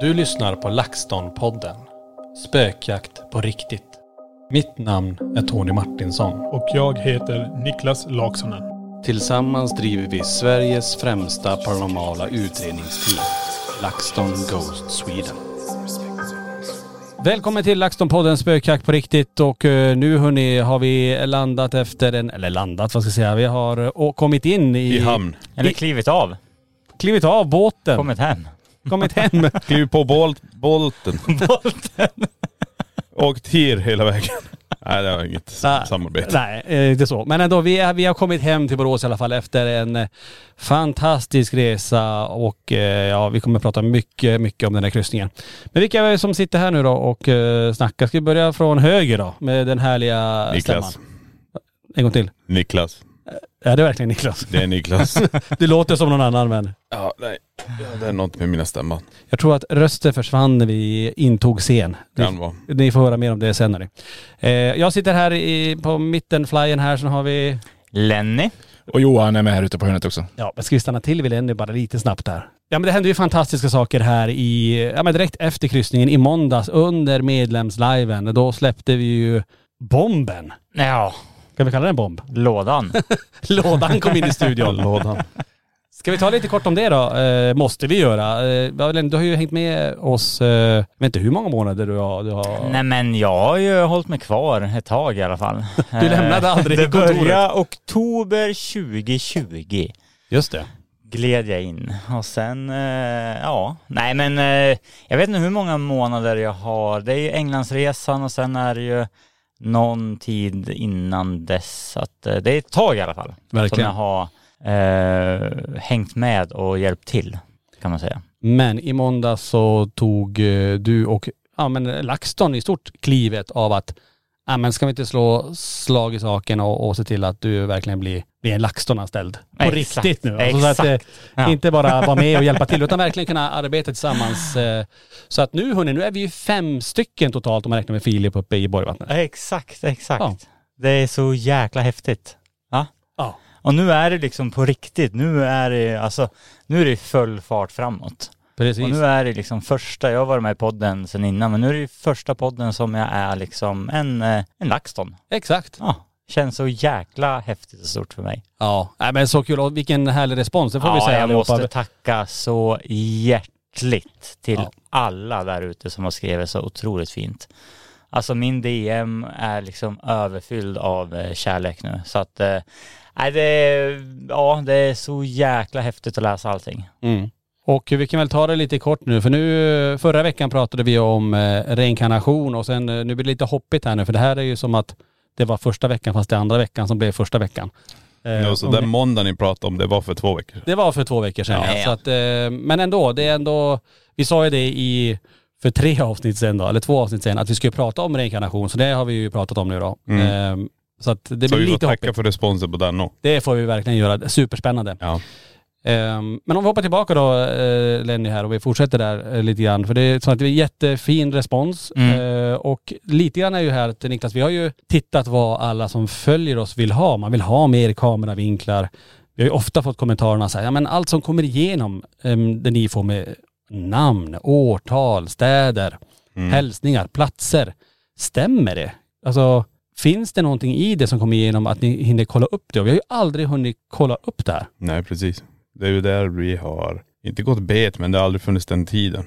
Du lyssnar på LaxTon-podden. Spökjakt på riktigt. Mitt namn är Tony Martinsson. Och jag heter Niklas Laksonen. Tillsammans driver vi Sveriges främsta paranormala utredningsteam. LaxTon Ghost Sweden. Välkommen till LaxTon-podden Spökjakt på riktigt och eh, nu hörni har vi landat efter en, eller landat vad ska jag säga, vi har eh, kommit in i... I hamn. Eller klivit av. Klivit av båten. Kommit hem. Kommit hem. Kliv på bolt, bolten. Bolten. Åkt hier hela vägen. Nej det var inget Nej. samarbete. Nej, eh, inte så. Men ändå, vi, är, vi har kommit hem till Borås i alla fall efter en eh, fantastisk resa och eh, ja, vi kommer prata mycket, mycket om den här kryssningen. Men vilka är det som sitter här nu då och snackar? Ska vi börja från höger då med den härliga Niklas. stämman? En gång till. Niklas. Ja det är verkligen Niklas. Det är Niklas. Du låter som någon annan men ja nej. Det är något med mina stämman. jag tror att rösten försvann när vi intog scen. Kan vara. Ni får höra mer om det sen hörni. Eh, jag sitter här i, på mitten flyen här, sen har vi Lenny. Och Johan är med här ute på hörnet också. Ja, men ska vi stanna till vid Lenny bara lite snabbt där? Ja men det hände ju fantastiska saker här i, ja men direkt efter kryssningen i måndags under medlemsliven. Då släppte vi ju bomben. Ja, Kan vi kalla den bomb? lådan. Lådan kom in i studion. Lådan. Ska vi ta lite kort om det då? Eh, måste vi göra. Eh, du har ju hängt med oss, eh, jag vet inte hur många månader du har. Du, har... Nej men jag har ju hållit mig kvar ett tag i alla fall. Du lämnade aldrig Det kontoret. började oktober 2020. Just det. gled jag in och sen, eh, ja, nej men eh, jag vet inte hur många månader jag har. Det är ju Englandsresan och sen är det ju någon tid innan dess. Att eh, det är ett tag i alla fall. Verkligen. Som jag har eh, hängt med och hjälpt till, kan man säga. Men i måndag så tog eh, du och ja, men LaxTon i stort klivet av att ja, men ska vi inte slå slag i saken och, och se till att du verkligen blir, blir en LaxTon-anställd på Exakt. riktigt nu. Alltså, så att, eh. Ja. Inte bara vara med och hjälpa till utan verkligen kunna arbeta tillsammans. eh. Så att nu hörni, nu är vi ju fem stycken totalt om man räknar med Filip uppe i Borgvattnet. Exakt, exakt. Ja. Det är så jäkla häftigt. Ja. Ja. Och nu är det liksom på riktigt. Nu är det, alltså, nu är det full fart framåt. Precis. Och nu är det liksom första, jag har varit med i podden sedan innan, men nu är det första podden som jag är liksom en, eh, en LaxTon. Exakt. Ja, känns så jäkla häftigt och stort för mig. Ja, Nej, men så kul och vilken härlig respons. Det får vi ja, säga jag allihopa. måste tacka så hjärtligt till Ja. alla där ute som har skrivit så otroligt fint. Alltså min DM är liksom överfylld av eh, kärlek nu. Så att, eh, nej det, är- ja det är så jäkla häftigt att läsa allting. Mm. Och vi kan väl ta det lite kort nu för nu, förra veckan pratade vi om eh, reinkarnation och sen eh, nu blir det lite hoppigt här nu för det här är ju som att det var första veckan fast det är andra veckan som blev första veckan. Eh, Ja, så den det- måndag ni pratade om, det var för två veckor sedan. det var för två veckor sedan Ja. ja. Så att, eh, men ändå, det är ändå, vi sa ju det i, för tre avsnitt sedan då, eller två avsnitt sedan, att vi skulle prata om reinkarnation. Så det har vi ju pratat om nu då. Mm. Eh, så att det så blir vi får lite tacka hoppigt. för responsen på den också. Det får vi verkligen göra. Superspännande. Ja. Ehm, men om vi hoppar tillbaka då eh, Lenny här och vi fortsätter där eh, lite grann. För det är så att det är jättefin respons. Mm. Eh, och lite grann är ju här till Niklas, vi har ju tittat vad alla som följer oss vill ha. Man vill ha mer kameravinklar. Vi har ju ofta fått kommentarerna så här, ja men allt som kommer igenom um, det ni får med namn, årtal, städer, Mm. hälsningar, platser. Stämmer det? Alltså finns det någonting i det som kommer igenom att ni hinner kolla upp det? Och vi har ju aldrig hunnit kolla upp det här. Nej precis. Det är ju där vi har, inte gått bet men det har aldrig funnits den tiden.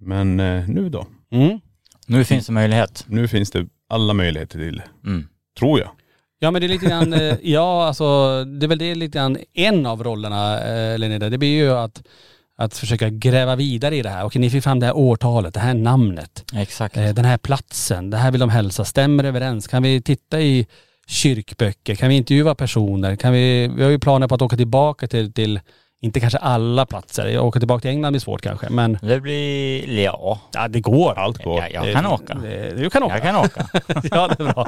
Men eh, nu då? Mm. Nu finns det möjlighet. Nu finns det alla möjligheter till det. Mm. Tror jag. Ja men det är lite grann, eh, ja alltså det är väl det lite grann en av rollerna eh, Linnea, det blir ju att, att försöka gräva vidare i det här. Okej ni fick fram det här årtalet, det här namnet, Exakt. eh, den här platsen, det här vill de hälsa, stämmer överens? Kan vi titta i kyrkböcker? Kan vi intervjua personer? Kan vi, vi har ju planer på att åka tillbaka till, till inte kanske alla platser, åka tillbaka till England blir svårt kanske men Det blir, ja. ja det går. Allt går. Jag, jag kan Det- åka. det- Du kan åka. Jag kan åka. ja det är bra.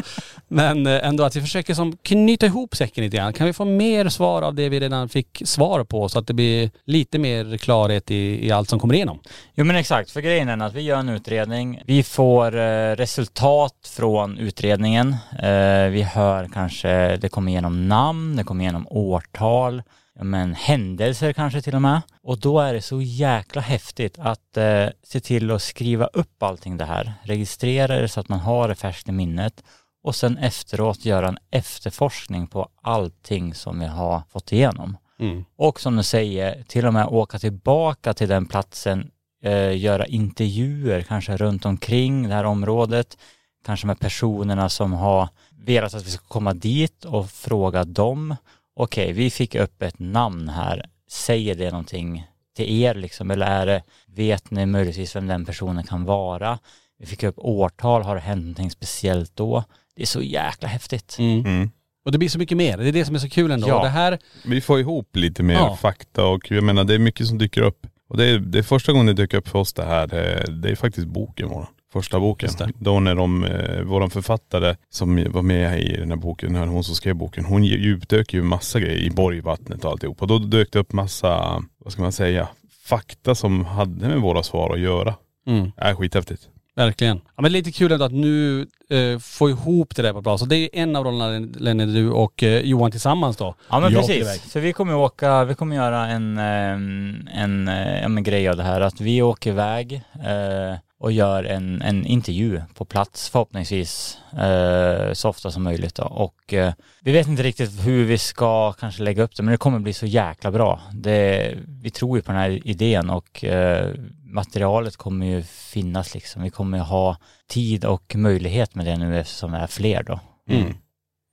Men eh, ändå att vi försöker som knyta ihop säcken lite grann. Kan vi få mer svar av det vi redan fick svar på så att det blir lite mer klarhet i, i allt som kommer igenom? Jo men exakt, för grejen är att vi gör en utredning. Vi får eh, resultat från utredningen. Eh, vi hör kanske, det kommer igenom namn, det kommer igenom årtal, ja, men händelser kanske till och med. Och då är det så jäkla häftigt att eh, se till att skriva upp allting det här, registrera det så att man har det färskt i minnet och sen efteråt göra en efterforskning på allting som vi har fått igenom. Mm. Och som du säger, till och med åka tillbaka till den platsen, eh, göra intervjuer kanske runt omkring det här området, kanske med personerna som har velat att vi ska komma dit och fråga dem. Okej, vi fick upp ett namn här, säger det någonting till er liksom, eller är det, vet ni möjligtvis vem den personen kan vara? Vi fick upp årtal, har det hänt någonting speciellt då? Det är så jäkla häftigt. Mm. Mm. Och det blir så mycket mer. Det är det som är så kul ändå. Ja. Det här, Vi får ihop lite mer Ja. fakta och jag menar det är mycket som dyker upp. Och det är, det är första gången det dyker upp för oss det här, det är, det är faktiskt boken vår. Första boken. Då när de, eh, våran författare som var med i den här boken, när hon som skrev boken, hon djupdök ju massa grejer i Borgvattnet och alltihop. Och då dök det upp massa, vad ska man säga, fakta som hade med våra svar att göra. mm, är skithäftigt. verkligen. Ja, men lite kul ändå att nu eh, få ihop det där på ett bra Så det är en av rollerna Lenny, du och eh, Johan tillsammans då. Ja men precis, för vi kommer åka, vi kommer göra en, ehm, en, eh, ja, men grej av det här att vi åker iväg eh, och gör en, en intervju på plats förhoppningsvis eh, så ofta som möjligt då. och eh, vi vet inte riktigt hur vi ska kanske lägga upp det men det kommer bli så jäkla bra. Det, vi tror ju på den här idén och eh, materialet kommer ju finnas liksom. Vi kommer ha tid och möjlighet med det nu eftersom vi är fler då. Mm.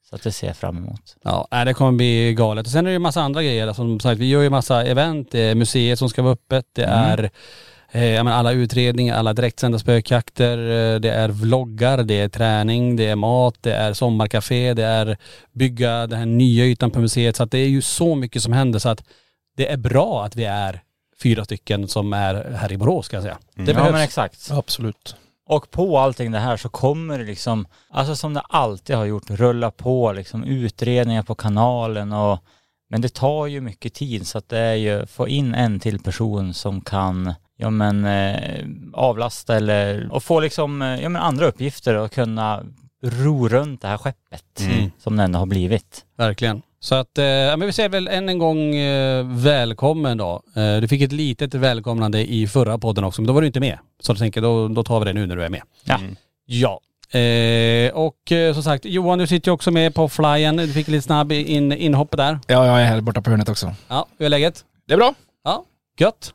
Så att det ser jag fram emot. Ja, det kommer bli galet. Och sen är det ju massa andra grejer. Som sagt, vi gör ju massa event. Det är museet som ska vara öppet. Det Mm. Eh, alla utredningar, alla direktsända spökjakter. eh, Det är vloggar, det är träning, det är mat, det är sommarcafé, det är bygga den här nya ytan på museet. Så att det är ju så mycket som händer så att det är bra att vi är fyra stycken som är här i Borås kan jag säga. Det ja behövs. men exakt. Absolut. Och på allting det här så kommer det liksom, alltså som det alltid har gjort, rulla på liksom utredningar på kanalen och men det tar ju mycket tid så att det är ju, få in en till person som kan, ja men eh, avlasta eller, och få liksom, eh, ja men andra uppgifter och kunna ro runt det här skeppet Mm. som det ändå har blivit. Verkligen. Så att, eh, ja, men vi säger väl än en gång eh, välkommen då. Eh, du fick ett litet välkomnande i förra podden också, men då var du inte med. Så jag tänker, då, då tar vi det nu när du är med. Ja. Ja. Eh, och eh, som sagt, Johan du sitter ju också med på flyen. Du fick lite snabb in, inhopp där. Ja, jag är här borta på hörnet också. Ja, hur är läget? Det är bra. Ja, gött.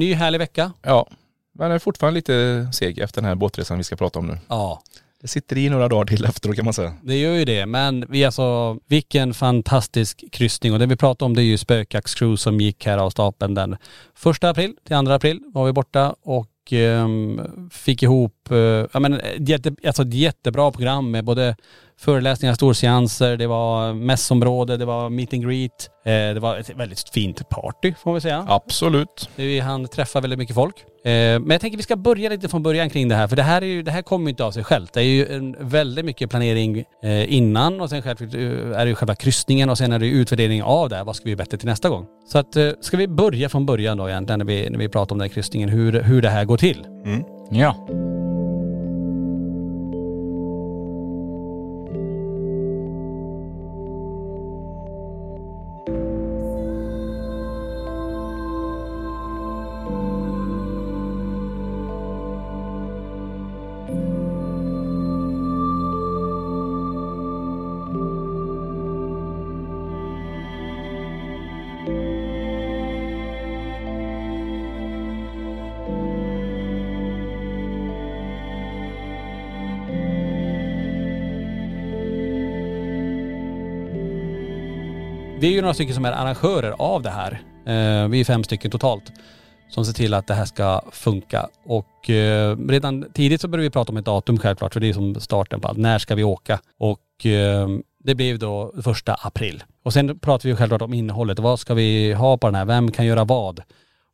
Ny härlig vecka. Ja. Men jag är fortfarande lite seg efter den här båtresan vi ska prata om nu. Ja. Det sitter i några dagar till efteråt kan man säga. Det gör ju det, men vi alltså, vilken fantastisk kryssning och det vi pratar om det är ju spökjaktscruise som gick här av stapeln den första april till 2 april var vi borta och ehm, fick ihop, eh, ja men jätte, alltså ett jättebra program med både föreläsningar, storseanser, det var mässområde, det var meet and greet, eh, det var ett väldigt fint party får vi säga. Absolut. Vi hann träffa väldigt mycket folk. Eh, men jag tänker vi ska börja lite från början kring det här. För det här, är ju, det här kommer ju inte av sig självt. Det är ju en väldigt mycket planering eh, innan och sen själv, eh, är det ju själva kryssningen och sen är det ju utvärdering av det. här. Vad ska vi göra bättre till nästa gång? Så att, eh, ska vi börja från början då egentligen när vi, när vi pratar om den här kryssningen, hur, hur det här går till. Ja. Vi är ju några stycken som är arrangörer av det här. Eh, vi är fem stycken totalt som ser till att det här ska funka. Och eh, redan tidigt så började vi prata om ett datum självklart, för det är som starten på allt. När ska vi åka? Och eh, det blev då första april. Och sen pratade vi ju självklart om innehållet. Vad ska vi ha på den här? Vem kan göra vad?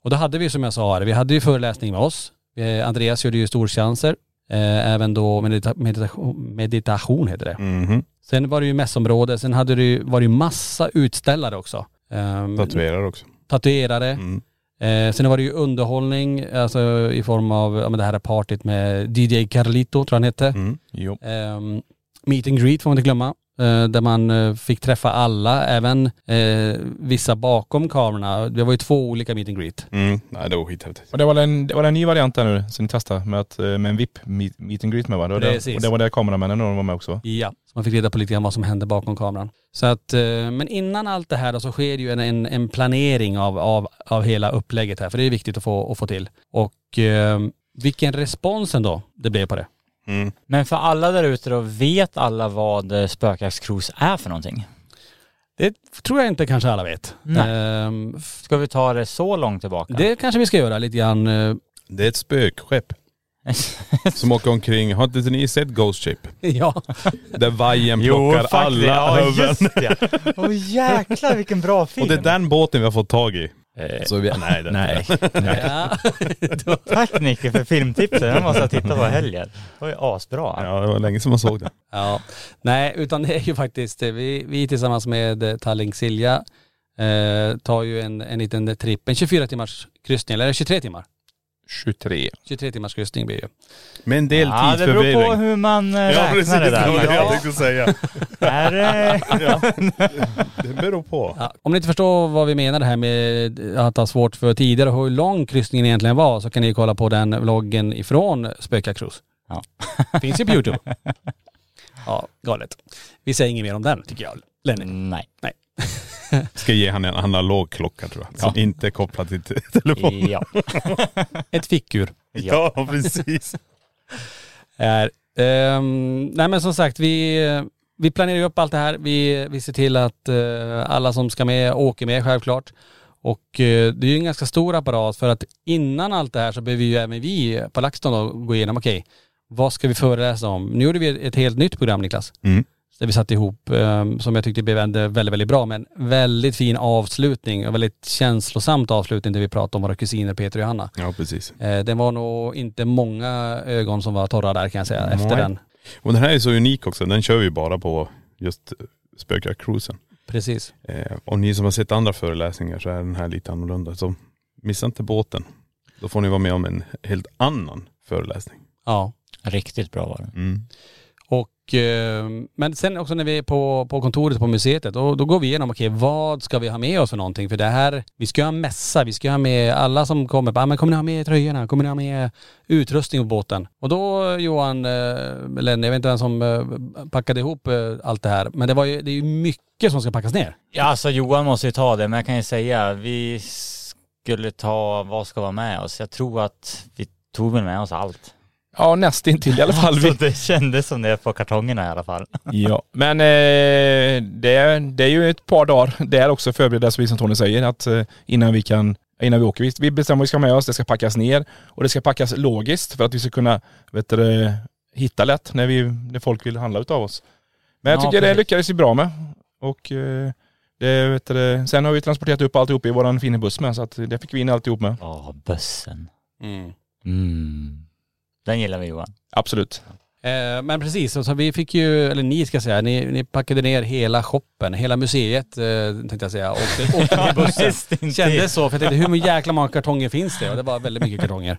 Och då hade vi som jag sa här, vi hade ju föreläsning med oss. Eh, Andreas gjorde ju storchanser. Eh, även då medita meditation, meditation heter det. Mhm. Sen var det ju mässområde, sen hade det ju, var det ju massa utställare också. Um, Tatuerar också. tatuerare. Mm. Eh, sen var det ju underhållning, alltså i form av, ja men det här partyt med DJ Carlito tror jag han hette. Mm. Jo. Ehm, meet and greet får man inte glömma. Eh, där man eh, fick träffa alla, även eh, vissa bakom kamerorna. Det var ju två olika meet and greet. Mm. Nej det var skithäftigt. Och det var en, det var en ny variant där nu som ni testade med, att, eh, med en VIP meet, meet and greet med va? Det var där, Precis. och det var där kameramännen var med också. Ja. Så man fick reda på lite grann vad som hände bakom kameran. Så att, eh, men innan allt det här då, så sker ju en, en, en planering av, av, av hela upplägget här. För det är viktigt att få, att få till. Och eh, vilken respons ändå det blev på det. Mm. Men för alla där ute då, vet alla vad eh, spökjaktscruise är för någonting? Det tror jag inte kanske alla vet. Nej. Ehm, Ska vi ta det så långt tillbaka? det kanske vi ska göra lite grann. eh, Det är ett spökskepp som åker omkring. Har inte ni sett Ghost Ship? ja. Där vajen plockar alla ja, över. just det. Åh jäklar vilken bra film. Och det är den båten vi har fått tag i. Så vi, nej, det inte Nej. ja. Tack Nicke för filmtipset, den måste jag titta på helgen. Det var ju asbra. Ja, det var länge sedan man såg det. Ja, nej utan det är ju faktiskt, eh, vi, vi tillsammans med eh, Tallink Silja eh, tar ju en, en liten tripp, en 24 timmars kryssning, eller 23 timmar. 23. 23 timmars kryssning blir det ju. Med en del Ja, det beror på hur man eh, Ja räknar precis, det det där. var det jag Ja, tänkte säga. är det... Ja. Det beror på. Ja, om ni inte förstår vad vi menar det här med att ha svårt för tider och hur lång kryssningen egentligen var så kan ni kolla på den vloggen ifrån Spöka Cruise. Ja. Finns ju på Youtube. Ja, galet. Vi säger inget mer om den tycker jag. Lenny. Nej. Ska ge han en analog klocka tror jag. Som inte är kopplad till te- telefon. Ja. Ett fickur. ja. Ja precis. är. Ehm, nej men som sagt, vi, vi planerar ju upp allt det här. Vi, vi ser till att eh, alla som ska med åker med självklart. Och eh, det är ju en ganska stor apparat för att innan allt det här så behöver ju även vi på LaxTon då gå igenom, okej, vad ska vi föreläsa om? Nu gjorde vi ett helt nytt program Niklas. Mm. Där vi satte ihop, eh, som jag tyckte blev en väldigt, väldigt bra, men väldigt fin avslutning och väldigt känslosamt avslutning där vi pratade om våra kusiner Peter och Johanna. Ja precis. Eh, det var nog inte många ögon som var torra där kan jag säga efter Nej. den. Och den här är så unik också. Den kör vi bara på just spökjakt-cruisen. Precis. Eh, och ni som har sett andra föreläsningar så är den här lite annorlunda. Så missa inte båten. Då får ni vara med om en helt annan föreläsning. Ja. Riktigt bra var det. Mm. Och, eh, men sen också när vi är på, på kontoret på museet, då, då går vi igenom, okej vad ska vi ha med oss för någonting? För det här, vi ska ha en mässa, vi ska ha med alla som kommer, bara, ah, men kommer ni ha med tröjorna? Kommer ni ha med utrustning på båten? Och då Johan, eh, jag vet inte vem som eh, packade ihop eh, allt det här, men det var ju, det är ju mycket som ska packas ner. Ja, alltså Johan måste ju ta det, men jag kan ju säga, vi skulle ta, vad ska vara med oss? Jag tror att vi tog väl med oss allt. Ja, nästintill i alla fall. Alltså det kändes som det på kartongerna i alla fall. Ja, men eh, det, det är ju ett par dagar där också förberedda, precis som Tony säger, att eh, innan vi kan Innan vi åker. Vi, vi bestämmer vad vi ska ha med oss, det ska packas ner och det ska packas logiskt för att vi ska kunna vet du, hitta lätt när, vi, när folk vill handla utav oss. Men jag Ja, tycker det precis. lyckades vi bra med. Och eh, det, vet du, sen har vi transporterat upp alltihop i våran fina buss med så att det fick vi in alltihop med. Ja, bussen. Mm. Mm. Den gillar vi Johan. Absolut. Eh, men precis, så, så vi fick ju, eller ni ska säga, ni, ni packade ner hela shoppen, hela museet eh, tänkte jag säga, och åkte, åkte ner bussen. Kändes så, för jag tänkte hur jäkla många kartonger finns det? Och det var väldigt mycket kartonger.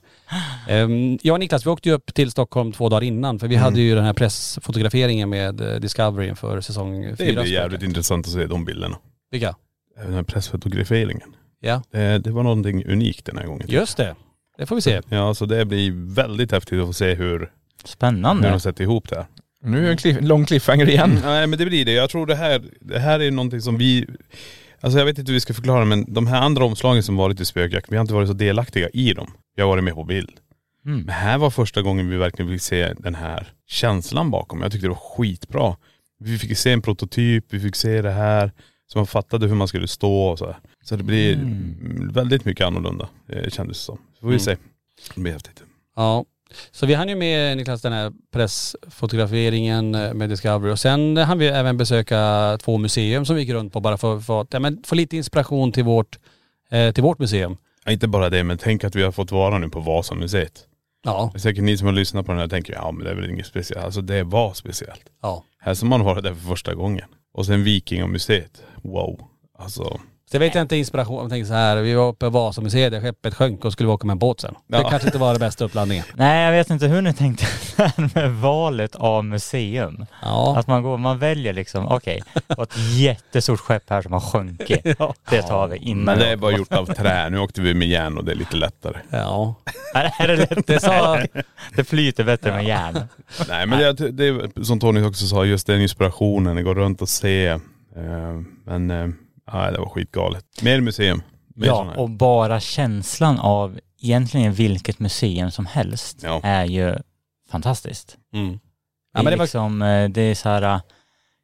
Um, jag och Niklas, vi åkte ju upp till Stockholm två dagar innan, för vi hade ju den här pressfotograferingen med eh, Discovery för säsong Det fyra. blir jävligt intressant att se de bilderna. Vilka? Den här pressfotograferingen. Ja, Det, det var någonting unikt den här gången. just det. Det får vi se. Ja, så det blir väldigt häftigt att få se hur, hur Spännande. de sätter ihop det här. Nu är det en cliff, lång cliffhanger igen. Nej men det blir det. Jag tror det här, det här är någonting som vi, alltså jag vet inte hur vi ska förklara men de här andra omslagen som varit i spökjakt, vi har inte varit så delaktiga i dem. Vi har varit med på bild. Mm. Men här var första gången vi verkligen fick se den här känslan bakom. Jag tyckte det var skitbra. Vi fick se en prototyp, vi fick se det här. Så man fattade hur man skulle stå och så här. Så det blir Mm. väldigt mycket annorlunda, eh, kändes det som. Så får vi Mm. se. Det blir häftigt. Ja. Så vi hann ju med Niklas den här pressfotograferingen eh, med Discovery och sen hann vi även besöka två museum som vi gick runt på bara för, för att ja, men, få lite inspiration till vårt, eh, till vårt museum. Ja, inte bara det, men tänk att vi har fått vara nu på Vasamuseet. Ja, Det är säkert ni som har lyssnat på den här tänker, ja men det är väl inget speciellt. Alltså det var speciellt. ja. Här som man var där för första gången. Och sen Vikingamuseet. Wow. Alltså. Så jag vet inte inspiration, jag tänkte så här, vi var uppe på Vasamuseet, där skeppet sjönk och skulle vi åka med en båt sen. Det Ja. kanske inte var det bästa uppladdningen. Nej, jag vet inte hur ni tänkte där med valet av museum. Ja. Att man går, man väljer liksom, okej, det var ett jättestort skepp här som har sjunkit. Ja. Det tar vi innan. Men det är bara gjort av trä. Nu åkte vi med järn och det är lite lättare. Ja. Är, är det lätt? Det sa, Det flyter bättre med järn. Nej men det, det är som Tony också sa, just den inspirationen, det går runt och se. Eh, men ja, det var skitgalet. Mer museum. Mer Ja, och bara känslan av egentligen vilket museum som helst Ja. är ju fantastiskt. mm. Det Ja, men det var, liksom, eh, det är så här, eh,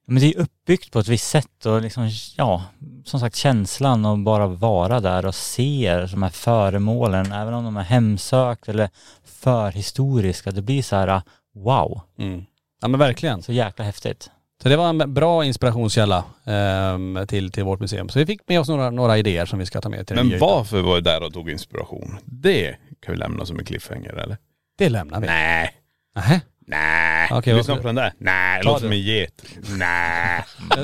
men det är uppbyggt på ett visst sätt och liksom, ja, som sagt känslan och bara vara där och se de här föremålen, även om de är hemsökt eller förhistoriska, det blir så här, eh, wow, mm. Ja men verkligen. så jäkla häftigt. Så det var en bra inspirationskälla ehm, till, till vårt museum. Så vi fick med oss några, några idéer som vi ska ta med till Men varför var det där och tog inspiration? Det kan vi lämna som en cliffhanger eller? Det lämnar vi. Nej. Nähä. Nej. Okej, Lyssna på den där. Nej, det låter som en get. Nej.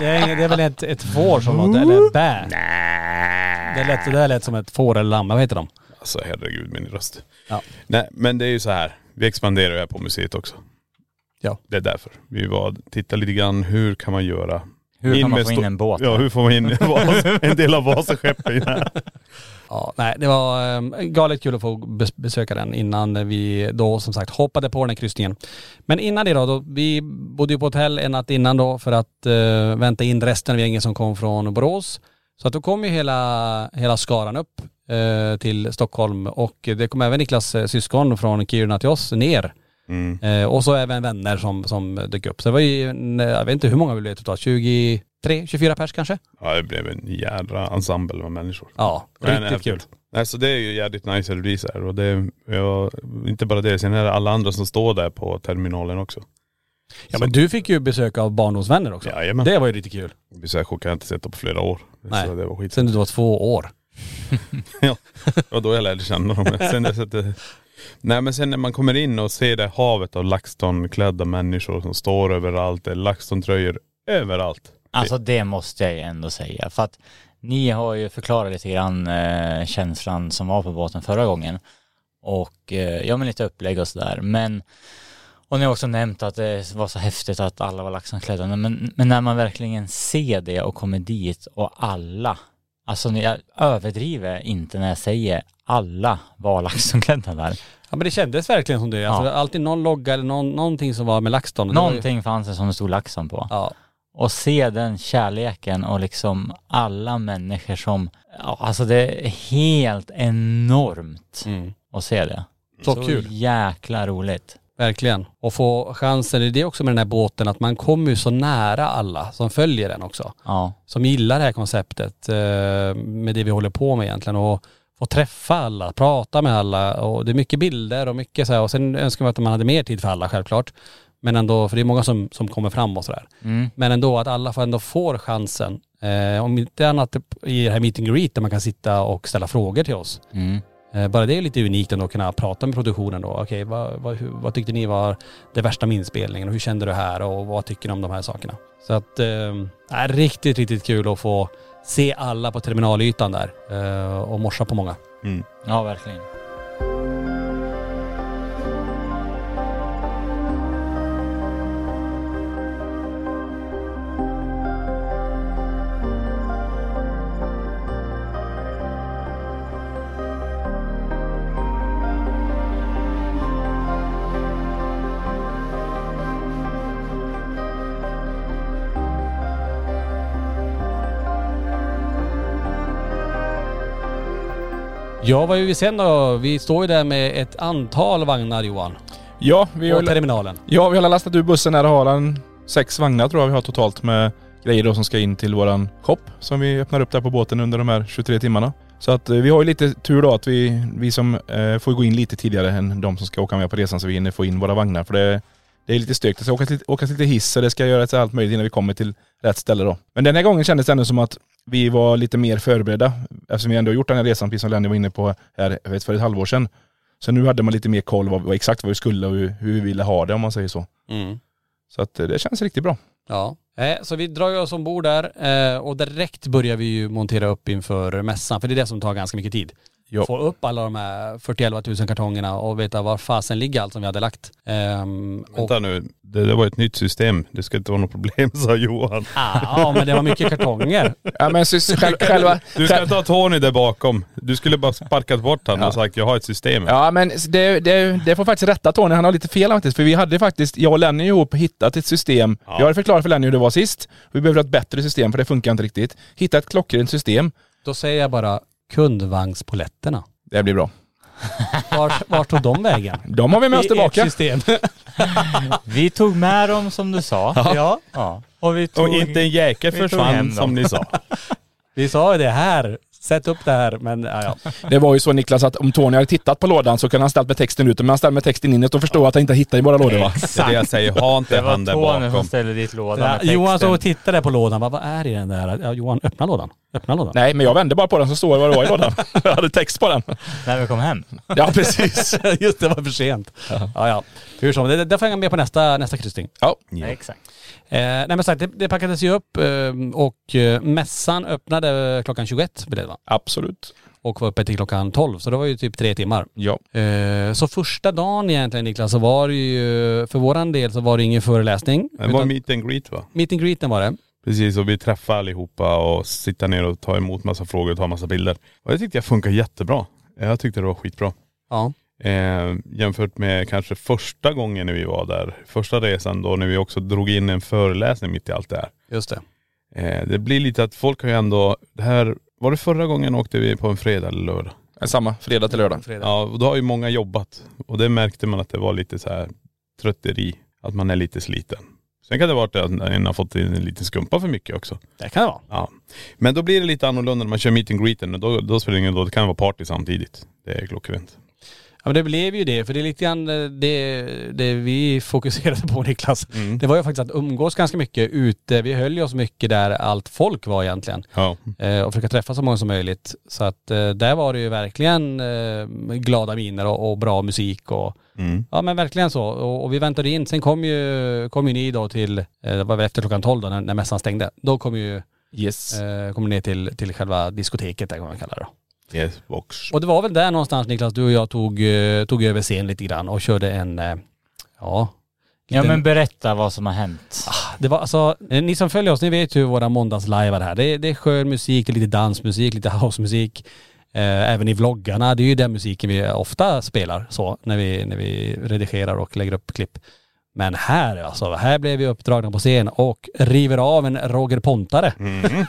Det är, det är väl ett, ett får som låter, eller bä. Nej. Det lät, det där lät som ett får eller lamm, vad heter de? Alltså herregud min röst. Ja. Nej men det är ju så här. Vi expanderar ju här på museet också. Ja. Det är därför. Vi var titta lite grann, hur kan man göra? Hur kan man få in en båt? Ja hur får man in Vas- en del av Vasaskeppet här? Ja, nej det var um, galet kul att få bes- besöka den innan vi då som sagt hoppade på den här kryssningen. Men innan det då, då vi bodde ju på hotell en natt innan då för att eh, vänta in resten av gänget som kom från Borås. Så att då kom ju hela, hela skaran upp eh, till Stockholm och det kom även Niklas eh, syskon från Kiruna till oss ner. Mm. Eh, och så även vänner som, som dök upp. Så det var ju, en, eh, jag vet inte hur många vi blev totalt, 23, 24 pers kanske? Ja det blev en jädra ensemble av människor. Ja, riktigt kul. Nej så det är ju jävligt nice att det blir så här. Och det, ja, inte bara det, sen är det alla andra som står där på terminalen också. Ja men du fick ju besök av barndomsvänner också. Jajamän. Det var ju riktigt kul. Besök har jag inte sett på flera år. Nej. Så det var skit. Sen du var två år. Det var då jag lärde känna dem. Sen dess att det, nej men sen när man kommer in och ser det havet av LaxTon-klädda människor som står överallt. Det är LaxTon-tröjor överallt. Alltså det måste jag ju ändå säga. För att ni har ju förklarat lite grann eh, känslan som var på båten förra gången. Och eh, ja men lite upplägg och sådär. Men och ni har också nämnt att det var så häftigt att alla var laxanklädda. Men, men när man verkligen ser det och kommer dit och alla, alltså jag överdriver inte när jag säger alla var laxanklädda där. Ja men det kändes verkligen som det. Alltså, Ja. Alltid någon logga eller någon, någonting som var med LaxTon. Var ju- Någonting fanns det som det stod laxan på. Ja. och se den kärleken och liksom alla människor som, ja, alltså det är helt enormt Mm. att se det. Så kul. jäkla roligt. Verkligen. Och få chansen, det är det också med den här båten, att man kommer ju så nära alla som följer den också. Ja. Som gillar det här konceptet eh, med det vi håller på med egentligen. Och få träffa alla, prata med alla och det är mycket bilder och mycket så här. Och sen önskar man att man hade mer tid för alla självklart. Men ändå, för det är många som, som kommer fram och sådär. Mm. Men ändå att alla ändå får chansen. Eh, om inte annat i det här meeting and greet där man kan sitta och ställa frågor till oss. Mm. Eh, Bara det är lite unikt ändå att kunna prata med produktionen då. Okej, vad, vad, vad tyckte ni var det värsta med inspelningen och hur kände du här och vad tycker ni om de här sakerna? Så att, eh, är riktigt, riktigt kul att få se alla på terminalytan där eh, och morsa på många. Mm. Ja, verkligen. Ja, vad gör vi sen då? Vi står ju där med ett antal vagnar Johan. Ja, vi På har, terminalen. ja, vi har lastat ur bussen här och har en sex vagnar tror jag vi har totalt med grejer då som ska in till våran shop som vi öppnar upp där på båten under de här 23 timmarna. Så att eh, vi har ju lite tur då att vi, vi som eh, får gå in lite tidigare än de som ska åka med på resan så vi hinner få in våra vagnar. För det, det är lite stökigt. Det ska åkas lite, åkas lite hiss och det ska göras allt möjligt innan vi kommer till rätt ställe då. Men den här gången kändes det ändå som att vi var lite mer förberedda eftersom vi ändå har gjort den här resan, precis som Lenny var inne på här för ett halvår sedan. Så nu hade man lite mer koll vad, vad exakt vad vi skulle och hur, vi ville ha det om man säger så. Mm. Så att eh, det känns riktigt bra. Ja. Eh, så vi drar oss ombord där eh, och direkt börjar vi ju montera upp inför mässan. För det är det som tar ganska mycket tid. Ja. Få upp alla de här 41 000 kartongerna och veta var fasen ligger allt som vi hade lagt. Ehm, och, Vänta nu, det, det var ett nytt system. Det ska inte vara något problem sa Johan. ah, ja men det var mycket kartonger. Ja men själv, själva... Du ska ta Tony där bakom. Du skulle bara sparkat bort honom och sagt jag har ett system. Ja men det, det, det får faktiskt rätta Tony, han har lite fel faktiskt. För vi hade faktiskt, jag och Lenny ihop hittat ett system. Jag hade förklarat för Lenny hur det var sist. Vi behöver ett bättre system för det funkar inte riktigt. Hitta ett klockrent system. Då säger jag bara kundvagnspoletterna. Det blir bra. Vart, vart tog de vägen? De har vi med oss I tillbaka. system. Vi tog med dem som du sa. ja. Ja. Och vi tog... Och inte en jäkel försvann som ni sa. Vi sa ju det här. Sätt upp det här. Men ja, ja. Det var ju så Niklas att om Tony hade tittat på lådan så kunde han ställt med texten ut. Men han ställde med texten inåt och förstod att han inte hittade i våra lådor va? Det är det jag säger, ha inte Det var han där Tony som bakom. ställde dit lådan Ja, med texten. Johan stod och tittade på lådan. Bara, vad är i den där? Ja, Johan, öppna lådan. Öppna lådan. Nej men jag vände bara på den så står det vad det var i lådan. Jag hade text på den. När vi kom hem. Ja precis. Just det, var för sent. Ja, ja. Hur som, det, det får jag med på nästa, nästa kryssning. Ja. Ja. Exakt. Eh, nej men sagt, det, det packades ju upp eh, och eh, mässan öppnade klockan 21 blev det va? Absolut. Och var uppe till klockan 12, så det var ju typ tre timmar. Ja. Eh, så första dagen egentligen Niklas, så var det ju, för våran del så var det ingen föreläsning. Det var utan meet and greet va? meet and greeten var det. Precis, och vi träffade allihopa och sitta ner och ta emot massa frågor och ta massa bilder. Och det tyckte jag funkar jättebra. Jag tyckte det var skitbra. Ja. Eh, jämfört med kanske första gången när vi var där, första resan då när vi också drog in en föreläsning mitt i allt det här. Just det. Eh, det blir lite att folk har ju ändå, det här, var det förra gången åkte vi på en fredag eller lördag? Samma, fredag till lördag. Fredag. Ja, och då har ju många jobbat. Och det märkte man att det var lite så här trötteri, att man är lite sliten. Sen kan det vara att en har fått en liten skumpa för mycket också. Det kan det vara. Ja. Men då blir det lite annorlunda när man kör meet and greeten. Då, då spelar det ingen roll, det kan vara party samtidigt. Det är klockrent. Ja men det blev ju det, för det är lite grann eh, det, det vi fokuserade på Niklas. Mm. Det var ju faktiskt att umgås ganska mycket ute. Vi höll ju oss mycket där allt folk var egentligen. Ja. Eh, och försöka träffa så många som möjligt. Så att eh, där var det ju verkligen eh, glada miner och, och bra musik och Mm. ja men verkligen så. Och, och vi väntade in. Sen kom ju, kom ju ni då till, eh, det var väl efter klockan 12 då när, när mässan stängde. Då kom ju, Yes. eh, ni ner till, till själva diskoteket där kan man kalla det då. Yes, box. Och det var väl där någonstans Niklas, du och jag tog, eh, tog över scen lite grann och körde en, eh, ja. Ja men berätta vad som har hänt. Det var alltså, eh, ni som följer oss, ni vet ju hur våra måndagslajvar här. Det är, det är skön musik, det är lite dansmusik, lite housemusik. Eh, även i vloggarna, det är ju den musiken vi ofta spelar så när vi, när vi redigerar och lägger upp klipp. Men här alltså, här blev vi uppdragna på scen och river av en Roger Pontare. Mm.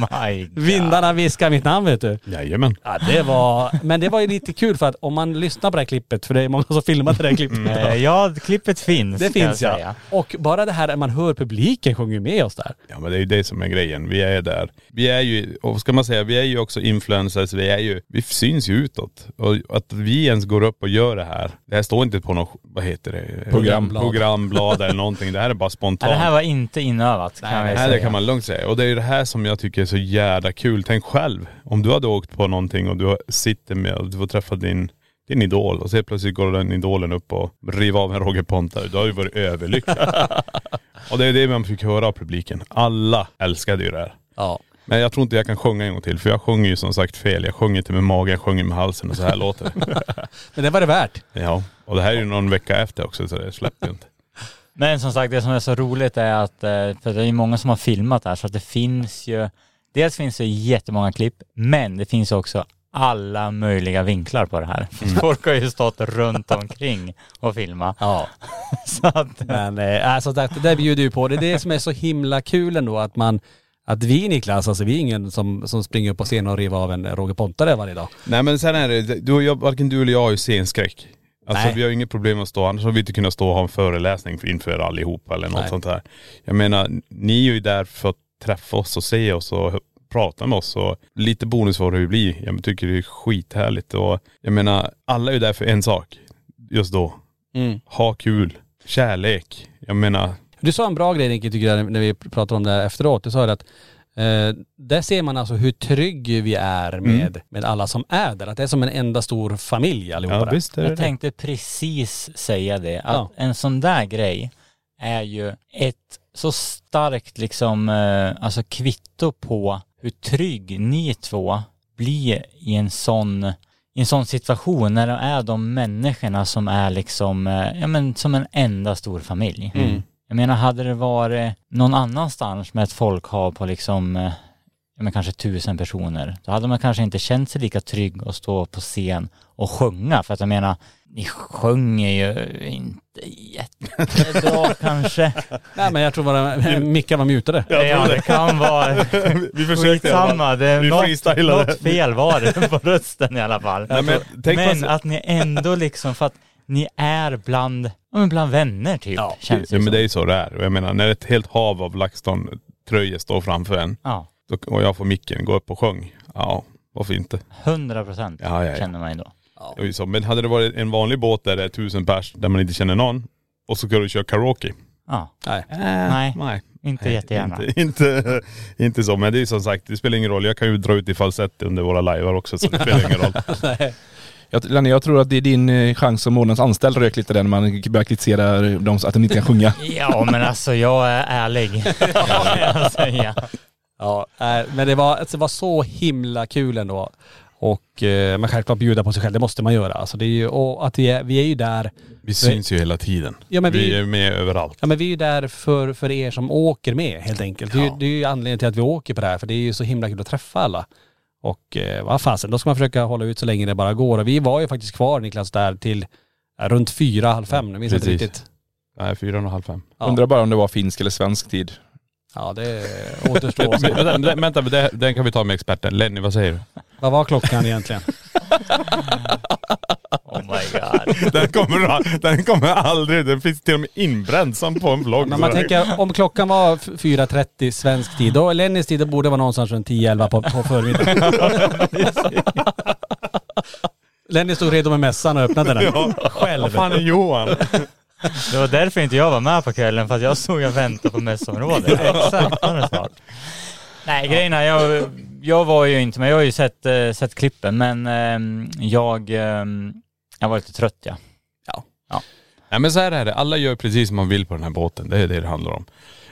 My God. Vindarna viskar mitt namn vet du. Jajamän. Ja, det var, men det var ju lite kul för att om man lyssnar på det här klippet, för det är många som filmade det här klippet. Eh, Ja, klippet finns Det jag finns ja. säga. Och bara det här att man hör publiken sjunga med oss där. Ja men det är ju det som är grejen. Vi är där. Vi är ju, och ska man säga, vi är ju också influencers. Vi är ju, vi syns ju utåt. Och att vi ens går upp och gör det här. Det här står inte på något, vad heter det? Programblad. Programblad eller någonting. Det här är bara Ja, spontant. det här var inte inövat kan jag Nej, säga. det kan man lugnt säga. Och det är ju det här som jag tycker är så jävla kul. Tänk själv, om du hade åkt på någonting och du sitter med och du får träffa din, din idol och så helt plötsligt går den idolen upp och river av en Roger Pontare. Du har ju varit överlycklig. och det är det man fick höra av publiken. Alla älskade ju det här. Ja. Men jag tror inte jag kan sjunga en gång till för jag sjunger ju som sagt fel. Jag sjunger inte med magen, jag sjunger med halsen och så här låter det. Men det var det värt. Ja, och det här är ju någon vecka efter också så det släppte ju inte. Men som sagt, det som är så roligt är att, eh, för det är ju många som har filmat det här, så att det finns ju, dels finns det jättemånga klipp, men det finns också alla möjliga vinklar på det här. Folk har ju stått runt omkring och filmat. Ja. Så att, Men eh, alltså det, det bjuder ju på. Det är det som är så himla kul ändå att man att vi Niklas, alltså vi är ingen som, som springer upp på scenen och river av en Roger Pontare varje dag. Nej men sen är det, du jag, varken du eller jag har ju scenskräck. Alltså Nej. vi har inget problem att stå, annars hade vi inte kunnat stå och ha en föreläsning för inför allihopa eller något Nej. sånt här. Jag menar, ni är ju där för att träffa oss och se oss och prata med oss och lite bonus vad det ju blir. Jag tycker det är skithärligt och jag menar, alla är ju där för en sak just då. Ha kul, kärlek. Jag menar, Du sa en bra grej Nicky tycker jag när vi pratade om det här efteråt. Du sa det att eh, där ser man alltså hur trygg vi är med, med alla som är där. Att det är som en enda stor familj allihopa ja visst jag det. tänkte precis säga det, att Ja. en sån där grej är ju ett så starkt liksom, eh, alltså kvitto på hur trygg ni två blir i en sån i en sån situation när det är de människorna som är liksom, eh, ja men som en enda stor familj. Mm. Jag menar hade det varit någon annanstans med ett folkhav på liksom, eh, men kanske tusen personer, då hade man kanske inte känt sig lika trygg att stå på scen och sjunga. För att jag menar, ni sjunger ju inte jättebra kanske. Nej men jag tror bara Micka var mutade. Ja, det kan vara Vi försökte skitsamma. Det, Vi något, något fel var det på rösten i alla fall. Nej, men tänk Men vad- att ni ändå liksom, för att ni är bland, ja, men bland vänner typ, Ja, känns det Ja men det är ju så det är. Och jag menar när ett helt hav av LaxTon-tröjor står framför en Ja, då, och jag får micken, gå upp och sjung. Ja, varför inte? hundra procent Ja, ja, ja. känner man ju då. Det är ju så. Men hade det varit en vanlig båt där det är tusen pers, där man inte känner någon, och så ska du köra karaoke. Ja, Nej. nej, Nej. inte jättegärna. Inte, inte, inte så. Men det är som sagt, det spelar ingen roll. Jag kan ju dra ut i falsett under våra livear också så det spelar ingen roll. Jag, Lenny, jag tror att det är din eh, chans som månadens anställd rök lite där när man börjar kritisera dem att de inte kan sjunga. Ja men alltså jag är ärlig, jag säga. Ja, nej, men det var, alltså, det var så himla kul ändå. Och eh, man självklart bjuda på sig själv, det måste man göra. Alltså det är ju, och att vi är, vi är ju där, Vi syns ju hela tiden. Ja, men vi, vi- är med överallt. ja men vi är ju där för, för er som åker med helt enkelt. Det, är ju, det är ju anledningen till att vi åker på det här, för det är ju så himla kul att träffa alla. Och eh, vad fasen, då ska man försöka hålla ut så länge det bara går. Och vi var ju faktiskt kvar Niklas där till eh, runt fyra, halv fem, jag minns inte Precis. riktigt. Nej, fyra och halv fem. Ja. Undrar bara om det var finsk eller svensk tid. Ja det återstår att se. vänta, vänta, det- den kan vi ta med experten. Lenny, vad säger du? Vad var klockan egentligen? Oh my god. Den kommer, den kommer aldrig, den finns till och med inbränd som på en vlogg. Men man tänker om klockan var f- 4.30 svensk tid, då Lennys tid, då borde det vara någonstans runt 10-11 på, på förmiddagen. Lenny stod redo med mässan och öppnade den. Vad Själv. fan är Johan? Det var därför inte jag var med på kvällen, för att jag såg och väntade på mässområdet. Exakt. Nej grejen är, jag, jag var ju inte med, jag har ju sett, eh, sett klippen men ehm, jag, ehm, jag var lite trött ja. Nej men så här är det, alla gör precis som man vill på den här båten. Det är det det handlar om.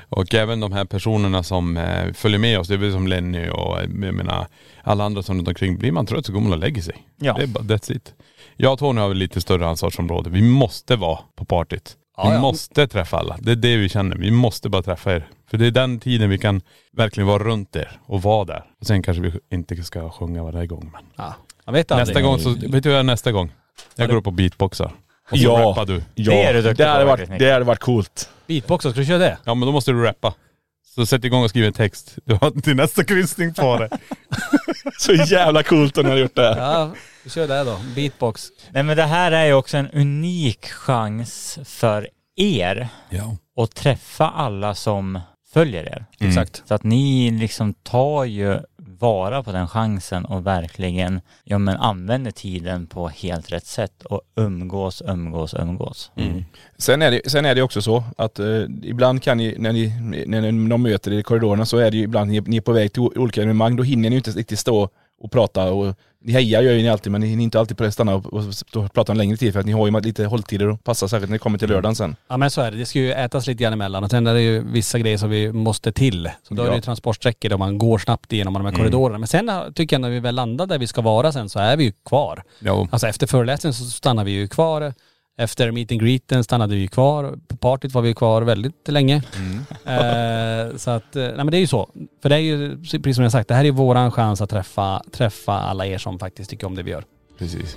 Och även de här personerna som eh, följer med oss, det är väl som Lenny och eh, jag menar alla andra som runt omkring. Blir man trött så går man och lägger sig. Ja. Det är bara, that's it. Jag och Tony har väl lite större ansvarsområde. Vi måste vara på partyt. Ja, vi ja. måste träffa alla. Det är det vi känner. Vi måste bara träffa er. För det är den tiden vi kan verkligen vara runt er och vara där. Och sen kanske vi inte ska sjunga varje gång. Men Ja, jag vet aldrig. nästa gång så, vet du vad jag gör nästa gång? Jag går upp och beatboxar. Och så Ja. rappar du. Ja, Det är du duktig det hade på varit, Nick. det hade varit coolt. Beatbox, ska du köra det? Ja men då måste du rappa. Så sätt igång och skriv en text. Du har till nästa kryssning på det. Så jävla coolt om ni hade gjort det. Ja, vi kör det då. Beatbox. Nej men det här är ju också en unik chans för er Ja. att träffa alla som följer er. Exakt. Så att ni liksom tar ju vara på den chansen och verkligen ja, men använder tiden på helt rätt sätt och umgås, umgås, umgås. Sen är, det, sen är det också så att eh, ibland kan ni, när ni, när ni, de möter er i korridorerna så är det ju ibland ni, ni är på väg till olika evenemang, då hinner ni ju inte riktigt stå och prata och ni hejar gör ju ni alltid men ni hinner inte alltid på det stanna och, och, och prata en längre tid för att ni har ju lite hålltider att passa särskilt när det kommer till lördagen sen. Ja men så är det. Det ska ju ätas llite grann emellan och sen är det ju vissa grejer som vi måste till. Så då är det Ja. ju transportsträckor där man går snabbt igenom de här korridorerna. Men sen tycker jag när vi väl landar där vi ska vara sen så är vi ju kvar. Ja. Alltså efter föreläsningen så stannar vi ju kvar. Efter meet and greeten stannade vi kvar. På partyt var vi kvar väldigt länge. Eh, så att, eh, nej men det är ju så. För det är ju, precis som jag sagt, det här är våran chans att träffa, träffa alla er som faktiskt tycker om det vi gör. Precis.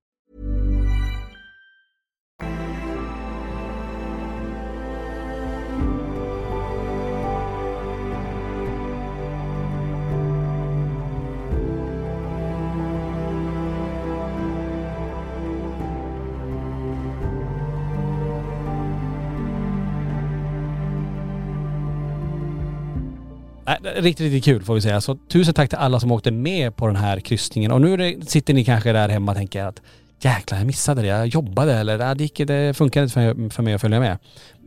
Riktigt, riktigt kul får vi säga. Så tusen tack till alla som åkte med på den här kryssningen. Och nu det, sitter ni kanske där hemma och tänker att jäklar jag missade det, jag jobbade eller äh, det, gick, det funkade inte för, för mig att följa med.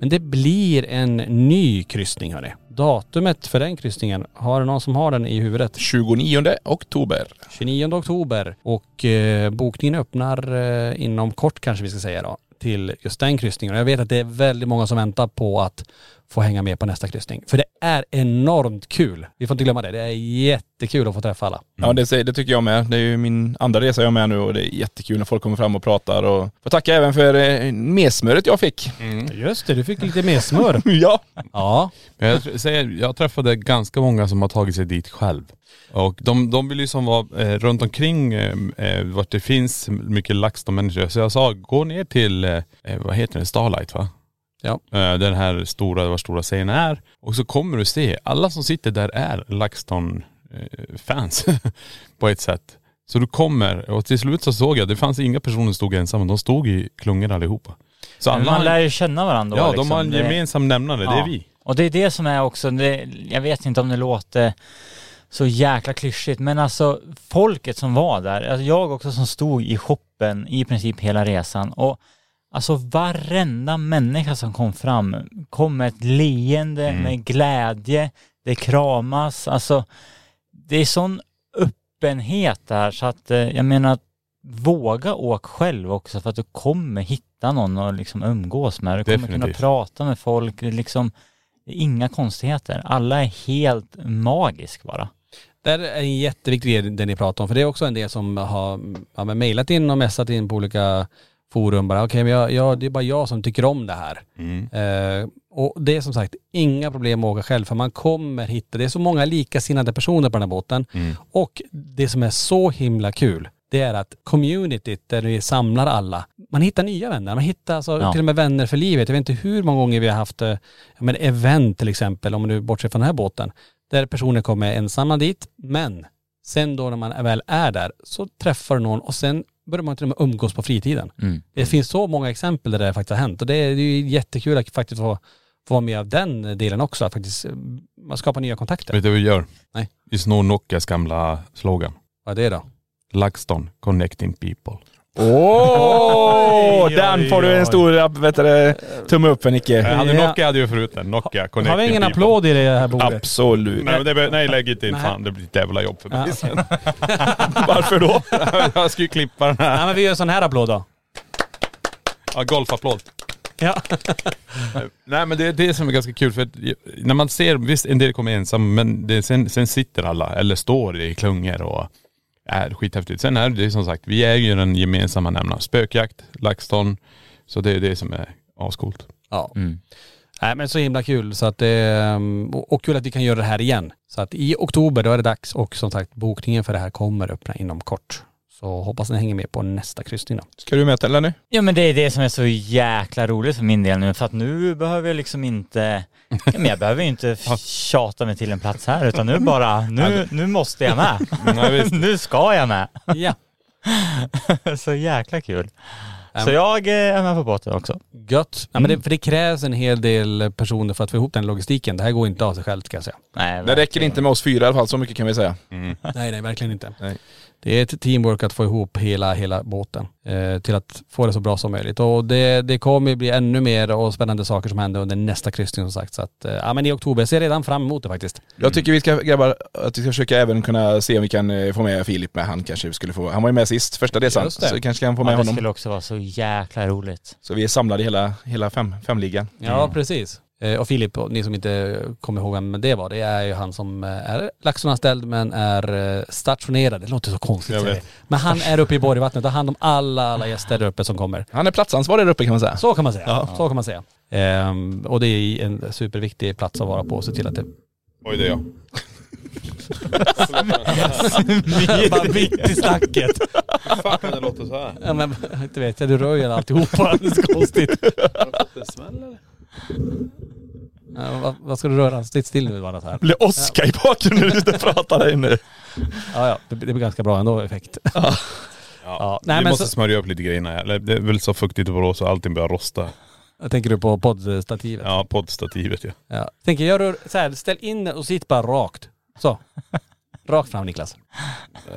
Men det blir en ny kryssning hörni. Datumet för den kryssningen, har det någon som har den i huvudet? 29 oktober. 29 oktober och eh, bokningen öppnar eh, inom kort kanske vi ska säga då till just den kryssningen. Och jag vet att det är väldigt många som väntar på att få hänga med på nästa kryssning. För det är enormt kul. Vi får inte glömma det. Det är jättekul att få träffa alla. Ja det, säger- det tycker jag med. Det är ju min andra resa jag är med nu och det är jättekul när folk kommer fram och pratar och får tacka även för eh, mesmöret jag fick. Just det, du fick lite mer smör. Ja. ja. Jag, säger, jag träffade ganska många som har tagit sig dit själv. Och de, de vill ju som vara eh, runt omkring eh, eh, vart det finns mycket LaxTon-människor. Så jag sa, gå ner till, eh, eh, vad heter det, Starlight va? Ja. Eh, den här stora, var stora scenen är. Och så kommer du se, alla som sitter där är LaxTon-fans på ett sätt. Så du kommer, och till slut så såg jag, det fanns inga personer som stod ensamma, de stod i klungor allihopa. Så alla, man lär ju känna varandra ja då, de liksom. har en gemensam nämnare, det är Ja. vi. Och det är det som är också, det, jag vet inte om det låter så jäkla klyschigt, men alltså folket som var där, alltså jag också som stod i shoppen i princip hela resan och alltså varenda människa som kom fram kom med ett leende, med glädje, det kramas, alltså det är sån öppenhet där så att eh, jag menar våga åk själv också för att du kommer hitta någon och liksom umgås med. Du kommer kunna Definitivt. prata med folk, det är liksom inga konstigheter. Alla är helt magisk bara. Det är en jätteviktig grej det ni pratar om. För det är också en del som har ja, mejlat in och messat in på olika forum bara, okej men jag, jag, det är bara jag som tycker om det här. Eh, och det är som sagt inga problem att åka själv för man kommer hitta, det är så många likasinnade personer på den här båten. Och det som är så himla kul, det är att communityt där vi samlar alla, man hittar nya vänner. Man hittar alltså Ja. till och med vänner för livet. Jag vet inte hur många gånger vi har haft eh, men event till exempel, om man nu bortser från den här båten, där personer kommer ensamma dit, men sen då när man väl är där så träffar du någon och sen börjar man till och med umgås på fritiden. Mm. Det finns så många exempel där det faktiskt har hänt och det är det är ju jättekul att faktiskt få, få vara med av den delen också, att faktiskt eh, man skapar nya kontakter. Vet du vad vi gör? Nej. Vi snor Nokias gamla slogan. Vad är det då? LaxTon, connecting people. Åh! Oj, den får du en stor vet du, tumme upp för Nicke. Jag hade Ja. Nokia hade ju förut den. Nokia connecting Har vi ingen people. applåd i det här bordet? Absolut. Nej, men det, be- nej lägg inte in. Nej. Fan det blir ett jävla jobb för mig Ja. sen. Varför då? jag ska ju klippa den här. Nej men vi gör sån här applåd då. Ja, golfapplåd. Ja. Nej men det är det som är ganska kul för att när man ser, visst en del kommer ensam men det, sen, sen sitter alla eller står i klungor och är skithäftigt. Sen är det som sagt, vi är ju den gemensamma nämnaren. Spökjakt, LaxTon. Så det är det som är ascoolt. ja. Mm. Nej men så himla kul så att det, och och kul att vi kan göra det här igen. Så att i oktober då är det dags och som sagt bokningen för det här kommer öppna inom kort. Så hoppas ni hänger med på nästa kryssning då. Ska du med eller nu? Ja men det är det som är så jäkla roligt för min del nu för att nu behöver jag liksom inte, ja, men jag behöver ju inte tjata mig till en plats här utan nu bara, nu, nu måste jag med. Nej, nu ska jag med. Ja. så jäkla kul. Så jag eh, är med på båten också. Gött. Ja, men det, för det krävs en hel del personer för att få ihop den logistiken. Det här går inte av sig självt kan jag säga. Nej, Det räcker inte med oss fyra i alla fall, så mycket kan vi säga. Nej nej verkligen inte. Nej. Det är ett teamwork att få ihop hela, hela båten eh, till att få det så bra som möjligt. Och det, det kommer ju bli ännu mer och spännande saker som händer under nästa kryssning som sagt. Så att, eh, ja men i oktober, jag ser redan fram emot det faktiskt. Jag tycker vi ska grabbar, att vi ska försöka även kunna se om vi kan eh, få med Filip med. Han kanske vi skulle få, han var ju med sist, första resan. Det. Så vi kanske kan få Ja, med det honom. skulle också vara så jäkla roligt. Så vi är samlade i hela, hela fem, femligan. Ja precis. Eh, och Filip, ni som inte kommer ihåg vem det var, det är ju han som eh, är Laxton-anställd men är eh, stationerad. Det låter så konstigt Jag vet. Men han är uppe i Borgvattnet och har hand om alla, alla gäster där uppe som kommer. Han är platsansvarig där uppe kan man säga. Så kan man säga. Så kan man säga. Ehm, och det är en superviktig plats att vara på och se till att det Oj det är jag. bara mitt i snacket. Fan kan det låta så här? Ja men inte vet jag, du rör ju alltihopa. Det är så konstigt. Ja, vad, vad ska du röra? Sitt still nu bara så här. blir åska i bakgrunden när du pratar där inne. Ja ja, det, det blir ganska bra ändå effekt. Ja. Ja, nej, vi men måste så- smörja upp lite grejer. innan jag- Eller det är väl så fuktigt i Borås så allting börjar rosta. Jag tänker du på poddstativet? Ja, poddstativet ja. Ja. Tänker jag rör, så här, ställ in och sitt bara rakt. Så. Rakt fram Niklas.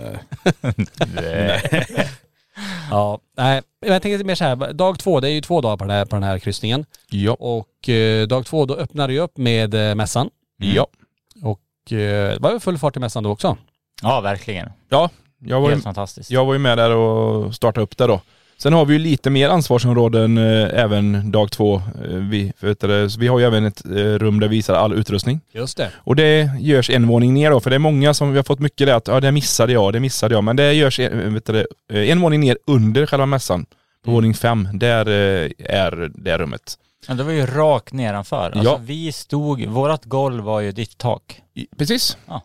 Ja, nej. Men jag tänker mer så här, dag två, det är ju två dagar på den här, på den här kryssningen. Ja. Och eh, dag två, då öppnar det ju upp med eh, mässan. Ja. Och eh, det var ju full fart i mässan då också. Ja, verkligen. Ja, jag var, ju, Helt fantastiskt. jag var ju med där och startade upp det då. Sen har vi ju lite mer ansvarsområden eh, även dag två. Eh, vi, vet du, så vi har ju även ett eh, rum där vi visar all utrustning. Just det. Och det görs en våning ner då, för det är många som vi har fått mycket det att ja det missade jag, det missade jag. Men det görs en, vet du, en våning ner under själva mässan. På våning fem, där är det rummet. Ja, det var ju rakt nedanför. Alltså Ja. vi stod, vårat golv var ju ditt tak. I- Precis. Ja.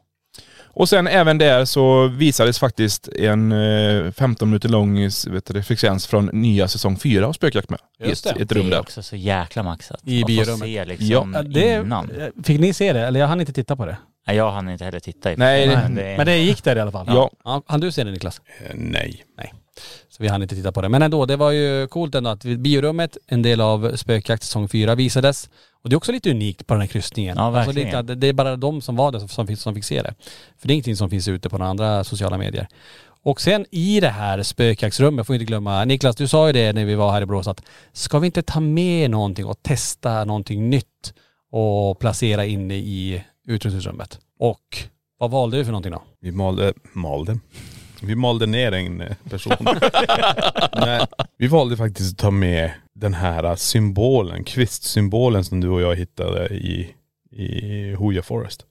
Och sen även där så visades faktiskt en eh, 15 minuter lång vet du, det, frekvens från nya säsong 4 av Spökjakt med. I Just ett, det. ett Det rum är där. också så jäkla maxat. I Att få biorummet. se liksom Ja, det, innan. Fick ni se det? Eller jag hann inte titta på det. Nej, jag hann inte heller titta i Nej, det- men det, Men det gick där i alla fall? Ja. ja. Hann du se det Niklas? Eh, Nej. Så vi hann inte titta på det. Men ändå, det var ju coolt ändå att biorummet, en del av Spökjakt säsong 4 visades. Och det är också lite unikt på den här kryssningen. Ja, alltså lite, att det är bara de som var där som, som, fick, som fick se det. För det är ingenting som finns ute på några andra sociala medier. Och sen i det här spökjaktsrummet, får vi inte glömma, Niklas du sa ju det när vi var här i Borås att ska vi inte ta med någonting och testa någonting nytt och placera inne i utrustningsrummet? Och vad valde vi för någonting då? Vi malde, malde? Vi malde ner en eh, person. Nej, vi valde faktiskt att ta med den här symbolen, kvistsymbolen som du och jag hittade i, i Hooja Forest.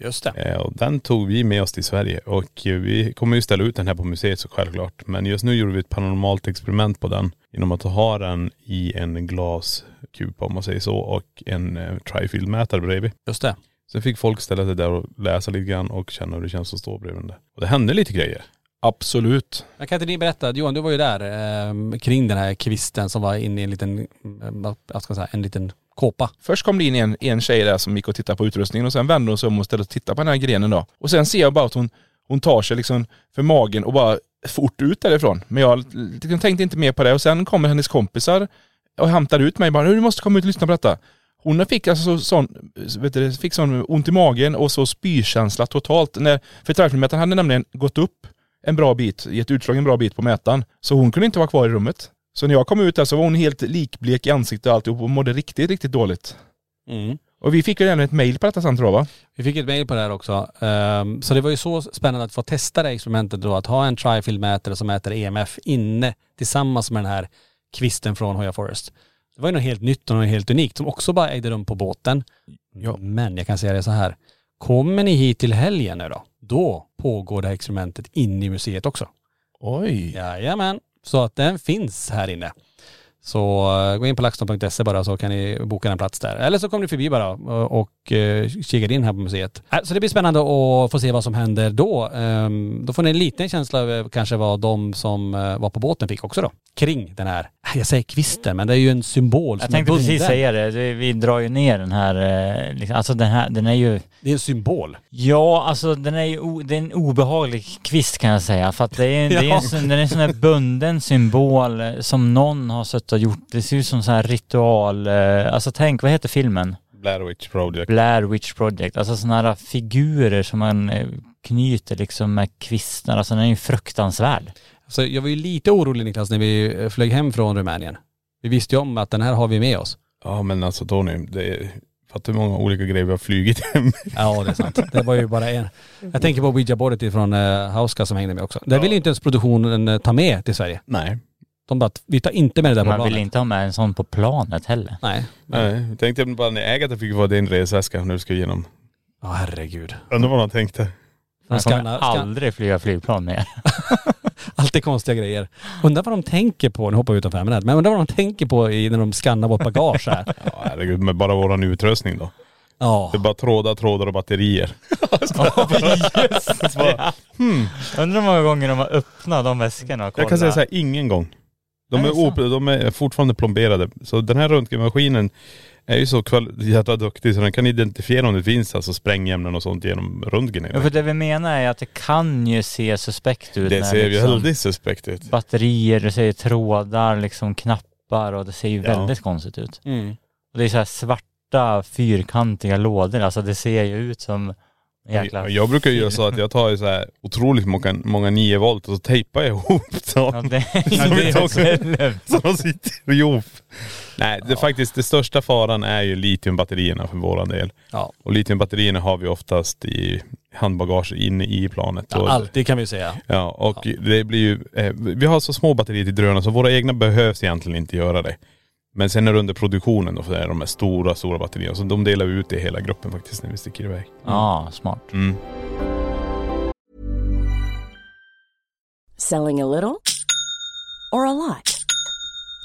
Just det. Eh, Och den tog vi med oss till Sverige och eh, vi kommer ju ställa ut den här på museet så självklart. Men just nu gjorde vi ett paranormalt experiment på den genom att ha den i en glaskupa om man säger så och en trifieldmätare bredvid. Just det. Sen fick folk ställa sig där och läsa lite grann och känna hur det känns att stå bredvid den där. Och det hände lite grejer. Absolut. Men kan inte ni berätta, Johan du var ju där eh, kring den här kvisten som var inne i en liten, eh, jag ska säga, en liten kåpa. Först kom det in en, en tjej där som gick och tittade på utrustningen och sen vände hon sig om och ställde och tittade på den här grenen då. Och sen ser jag bara att hon, hon tar sig liksom för magen och bara fort ut därifrån. Men jag liksom tänkte inte mer på det och sen kommer hennes kompisar och hämtar ut mig bara, du måste komma ut och lyssna på detta. Hon fick alltså så, sån, vet du, fick sån ont i magen och så spykänsla totalt. När, för tröskelmätaren hade nämligen gått upp en bra bit, gett utslag en bra bit på mätaren. Så hon kunde inte vara kvar i rummet. Så när jag kom ut där så var hon helt likblek i ansiktet och alltihop och mådde riktigt, riktigt dåligt. Mm. Och vi fick ju även ett mail på detta sen tror jag va? Vi fick ett mail på det här också. Ehm, så det var ju så spännande att få testa det experimentet då, att ha en trifield-mätare som mäter EMF inne tillsammans med den här kvisten från Hoya Forest. Det var ju något helt nytt och något helt unikt som också bara ägde rum på båten. Ja. Men jag kan säga det så här. Kommer ni hit till helgen nu då, då pågår det här experimentet inne i museet också. Oj. Jajamän. Så att den finns här inne. Så eh, gå in på laxton.se bara så kan ni boka en plats där. Eller så kommer ni förbi bara och, och eh, kikar in här på museet. Äh, Så det blir spännande att få se vad som händer då. Ehm, Då får ni en liten känsla över kanske vad de som eh, var på båten fick också då. Kring den här, äh, jag säger kvisten men det är ju en symbol Jag som är tänkte precis säga det, vi drar ju ner den här, eh, liksom, alltså den här, den är ju Det är en symbol. Ja, alltså den är ju o, det är en obehaglig kvist kan jag säga. För att det är, det är Ja. en, sån- den är en sån här bunden symbol som någon har suttit och gjort. Det ser ut som sån här ritual, alltså tänk, vad heter filmen? Blair Witch Project. Blair Witch Project. Alltså såna här figurer som man eh, knyter liksom med kvistar. Alltså den är ju fruktansvärd. Så jag var ju lite orolig Niklas när vi eh, flög hem från Rumänien. Vi visste ju om att den här har vi med oss. Ja men alltså Tony, det är, fattar hur många olika grejer vi har flugit hem. Ja det är sant. Det var ju bara en. Jag tänker på ouija-bordet ifrån uh, Hauska som hängde med också. Det vill ju inte ens produktionen eh, ta med till Sverige. Nej. De bara, vi tar inte med det där på Man planet. vill inte ha med en sån på planet heller. Nej. Nej. Jag tänkte bara när ägaren fick vara din resväska när du ska igenom. Ja herregud. Undrar vad de tänkte. Man kommer aldrig flyga flygplan mer. Alltid konstiga grejer. Undrar vad de tänker på, nu hoppar vi utanför ämnet, men undrar vad de tänker på i, när de skannar vårt bagage här. Ja herregud, med bara våran utrustning då. Ja. Det är bara trådar, trådar och batterier. Just det. Undrar hur många gånger de har öppnat de väskorna och kollat. Jag kan säga så här, ingen gång. De Är är, op- de är fortfarande plomberade. Så den här röntgenmaskinen är ju så kval- jävla duktig så den kan identifiera om det finns alltså sprängämnen och sånt genom röntgen. Ja, för det vi menar är att det kan ju se suspekt ut det när ser ju liksom väldigt suspekt ut. batterier, det ser trådar, liksom knappar och det ser ju Ja. väldigt konstigt ut. Mm. Och det är så här svarta fyrkantiga lådor, alltså det ser ju ut som en jäkla... Jag, brukar ju göra så att jag tar ju så här otroligt många, många 9 volt och så tejpar jag ihop Ja, dem. det, Ja, det är också- det, Så de sitter ihop. Nej, det är faktiskt det största faran är ju litiumbatterierna för våran del. Ja. Och litiumbatterierna har vi oftast i handbagage inne i planet. ja, alltid kan vi säga. Ja, och det blir ju, eh, vi har så små batterier till drönare så våra egna behövs egentligen inte göra det. Men sen är det under produktionen då, för det är de här stora, stora batterierna. Så de delar vi ut i hela gruppen faktiskt när vi sticker iväg. Ja, smart. Mm. Selling a little or a lot?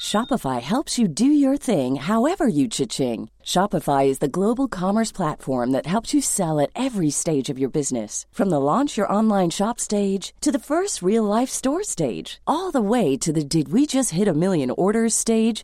Shopify helps you do your thing however you cha-ching. Shopify is the global commerce platform that helps you sell at every stage of your business. From the launch your online shop stage to the first real life store stage, all the way to the did we just hit a million orders stage.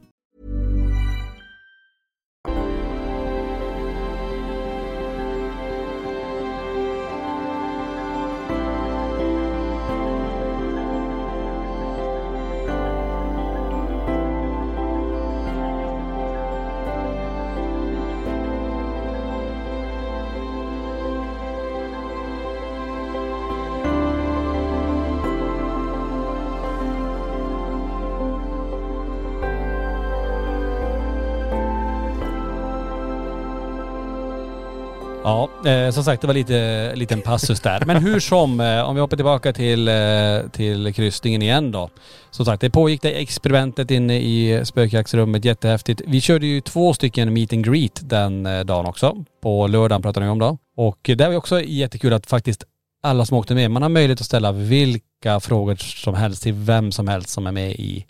Ja, eh, som sagt det var lite liten passus där. Men hur som, eh, om vi hoppar tillbaka till, eh, till kryssningen igen då. Som sagt, det pågick det experimentet inne i spökjaktsrummet, jättehäftigt. Vi körde ju två stycken meet and greet den eh, dagen också. På lördagen pratade vi om då. Och det var ju också jättekul att faktiskt alla som åkte med, man har möjlighet att ställa vilka frågor som helst till vem som helst som är med i,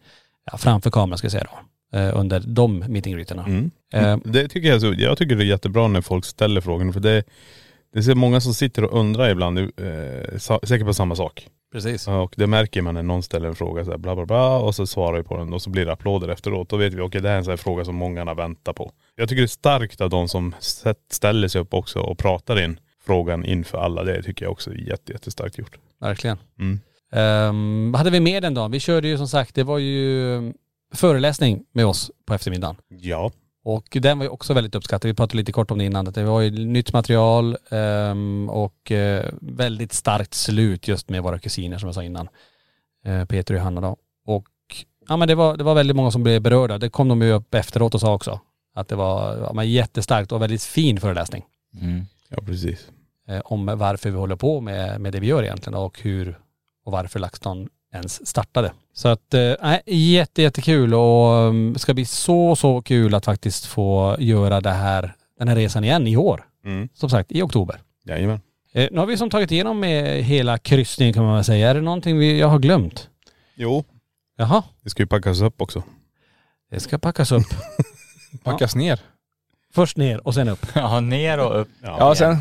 ja, framför kameran ska jag säga då. Eh, under de meet and greeterna. Mm. Eh, Det tycker jag, så, jag tycker det är jättebra när folk ställer frågor för det, det är många som sitter och undrar ibland, eh, säkert på samma sak. Precis. Och det märker man när någon ställer en fråga så här, bla bla bla och så svarar vi på den och så blir det applåder efteråt. Då vet vi, okej det här är en sån här fråga som många väntar på. Jag tycker det är starkt av de som ställer sig upp också och pratar in frågan inför alla. Det tycker jag också är jätte, jättestarkt gjort. Verkligen. Mm. Um, vad hade vi med den dagen? Vi körde ju som sagt, det var ju föreläsning med oss på eftermiddagen. Ja. Och den var ju också väldigt uppskattad. Vi pratade lite kort om det innan. att Det var ju nytt material ehm, och eh, väldigt starkt slut just med våra kusiner som jag sa innan. Eh, Peter och Johanna då. Och ja men det var, det var väldigt många som blev berörda. Det kom de ju upp efteråt och sa också. Att det var ja, men jättestarkt och väldigt fin föreläsning. Mm. Ja precis. Eh, om varför vi håller på med, med det vi gör egentligen och hur och varför LaxTon ens startade. Så att, nej, jätte, jättekul och um, ska bli så, så kul att faktiskt få göra det här, den här resan igen i år. Mm. Som sagt, i oktober. Jajamän. Eh, nu har vi som tagit igenom eh, hela kryssningen kan man väl säga. Är det någonting vi, jag har glömt? Jo. Jaha, Det ska ju packas upp också. det ska packas upp. Packas ner. Först ner och sen upp. Ja, ner och upp. Ja, sen.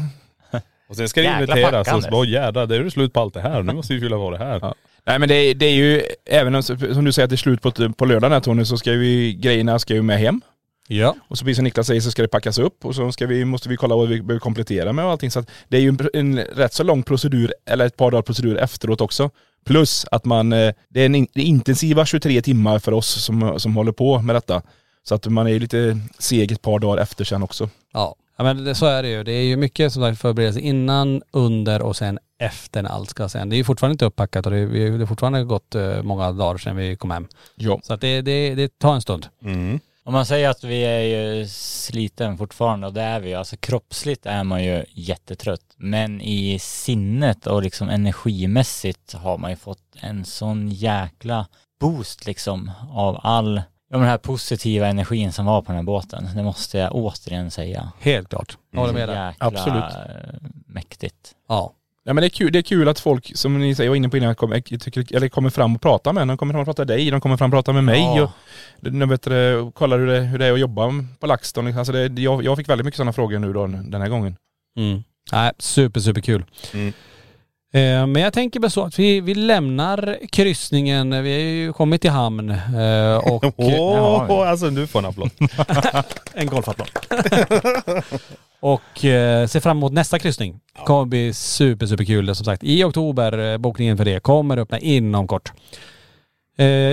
Och sen ska det Jäkla inventeras och så bara, "Åh, jädrar det är det slut på allt det här. Nu måste vi fylla på det här. Ja. Nej men det, är- det är ju, även om, som du säger att det är slut på, på lördagen här Tony, så ska vi, grejerna ska ju med hem. Ja. Och så precis som Niklas säger så ska det packas upp och så ska vi, måste vi kolla vad vi behöver komplettera med och allting. Så det är ju en, en rätt så lång procedur, eller ett par dagar procedur efteråt också. Plus att man, eh, det är en intensiva 23 timmar för oss som, som håller på med detta. Så att man är ju lite seg ett par dagar efter sen också. Ja. Ja men det, så är det ju. Det är ju mycket som sagt förberedelse innan, under och sen efter när allt ska sen. Det är ju fortfarande inte uppackat och det, vi- det har fortfarande gått eh, många dagar sedan vi kom hem. Ja. Så att det, det, det tar en stund. Mm. Om man säger att vi är ju sliten fortfarande och det är vi ju. Alltså kroppsligt är man ju jättetrött. Men i sinnet och liksom energimässigt har man ju fått en sån jäkla boost liksom av all, den här positiva energin som var på den här båten. Det måste jag återigen säga. Helt klart. Jag håller med dig. jäkla Absolut. mäktigt. Ja. Ja men det är kul, det är kul att folk, som ni säger, jag var inne på innan, kommer, tycker, eller kommer fram och pratar med en. De kommer fram och pratar med dig, de kommer fram och pratar med mig Ja. och de vet, du, kollar hur det, hur det är att jobba på LaxTon. Alltså det, jag, jag fick väldigt mycket sådana frågor nu då, den här gången. Mm. Nej, super, super kul. Mm. Eh, men jag tänker väl så att vi, vi lämnar kryssningen. Vi har ju kommit till hamn eh, och Åh, Ja. alltså du får en applåd. en golfapplåd. och eh, ser fram emot nästa kryssning. kommer bli super, super kul. Som sagt, i oktober, bokningen för det kommer öppna inom kort.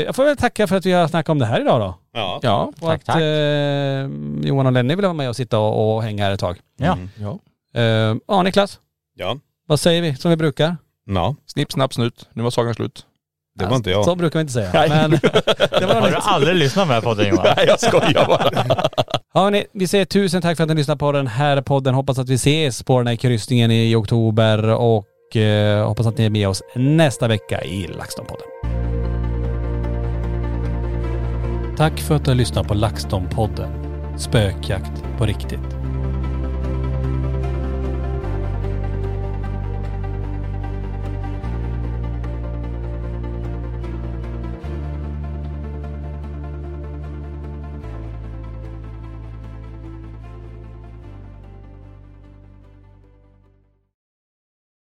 Jag får väl tacka för att vi har snackat om det här idag då. Ja. Ja. Och Tack, att tack. Johan och Lenny vill vara med och sitta och, och hänga här ett tag. Ja. Mm. ja. Ja Niklas, Ja. Vad säger vi som vi brukar? Ja. Snipp, snapp, snut. Nu var sagan slut. Det var inte jag. Så brukar vi inte säga. Men det var Har du aldrig lyssnat på den här podden Johan? Nej jag skojar bara. Hörni, vi säger tusen tack för att ni lyssnar på den här podden. Hoppas att vi ses på den här kryssningen i oktober och eh, hoppas att ni är med oss nästa vecka i LaxTon-podden. Tack för att du har lyssnat på LaxTon-podden. spökjakt på riktigt.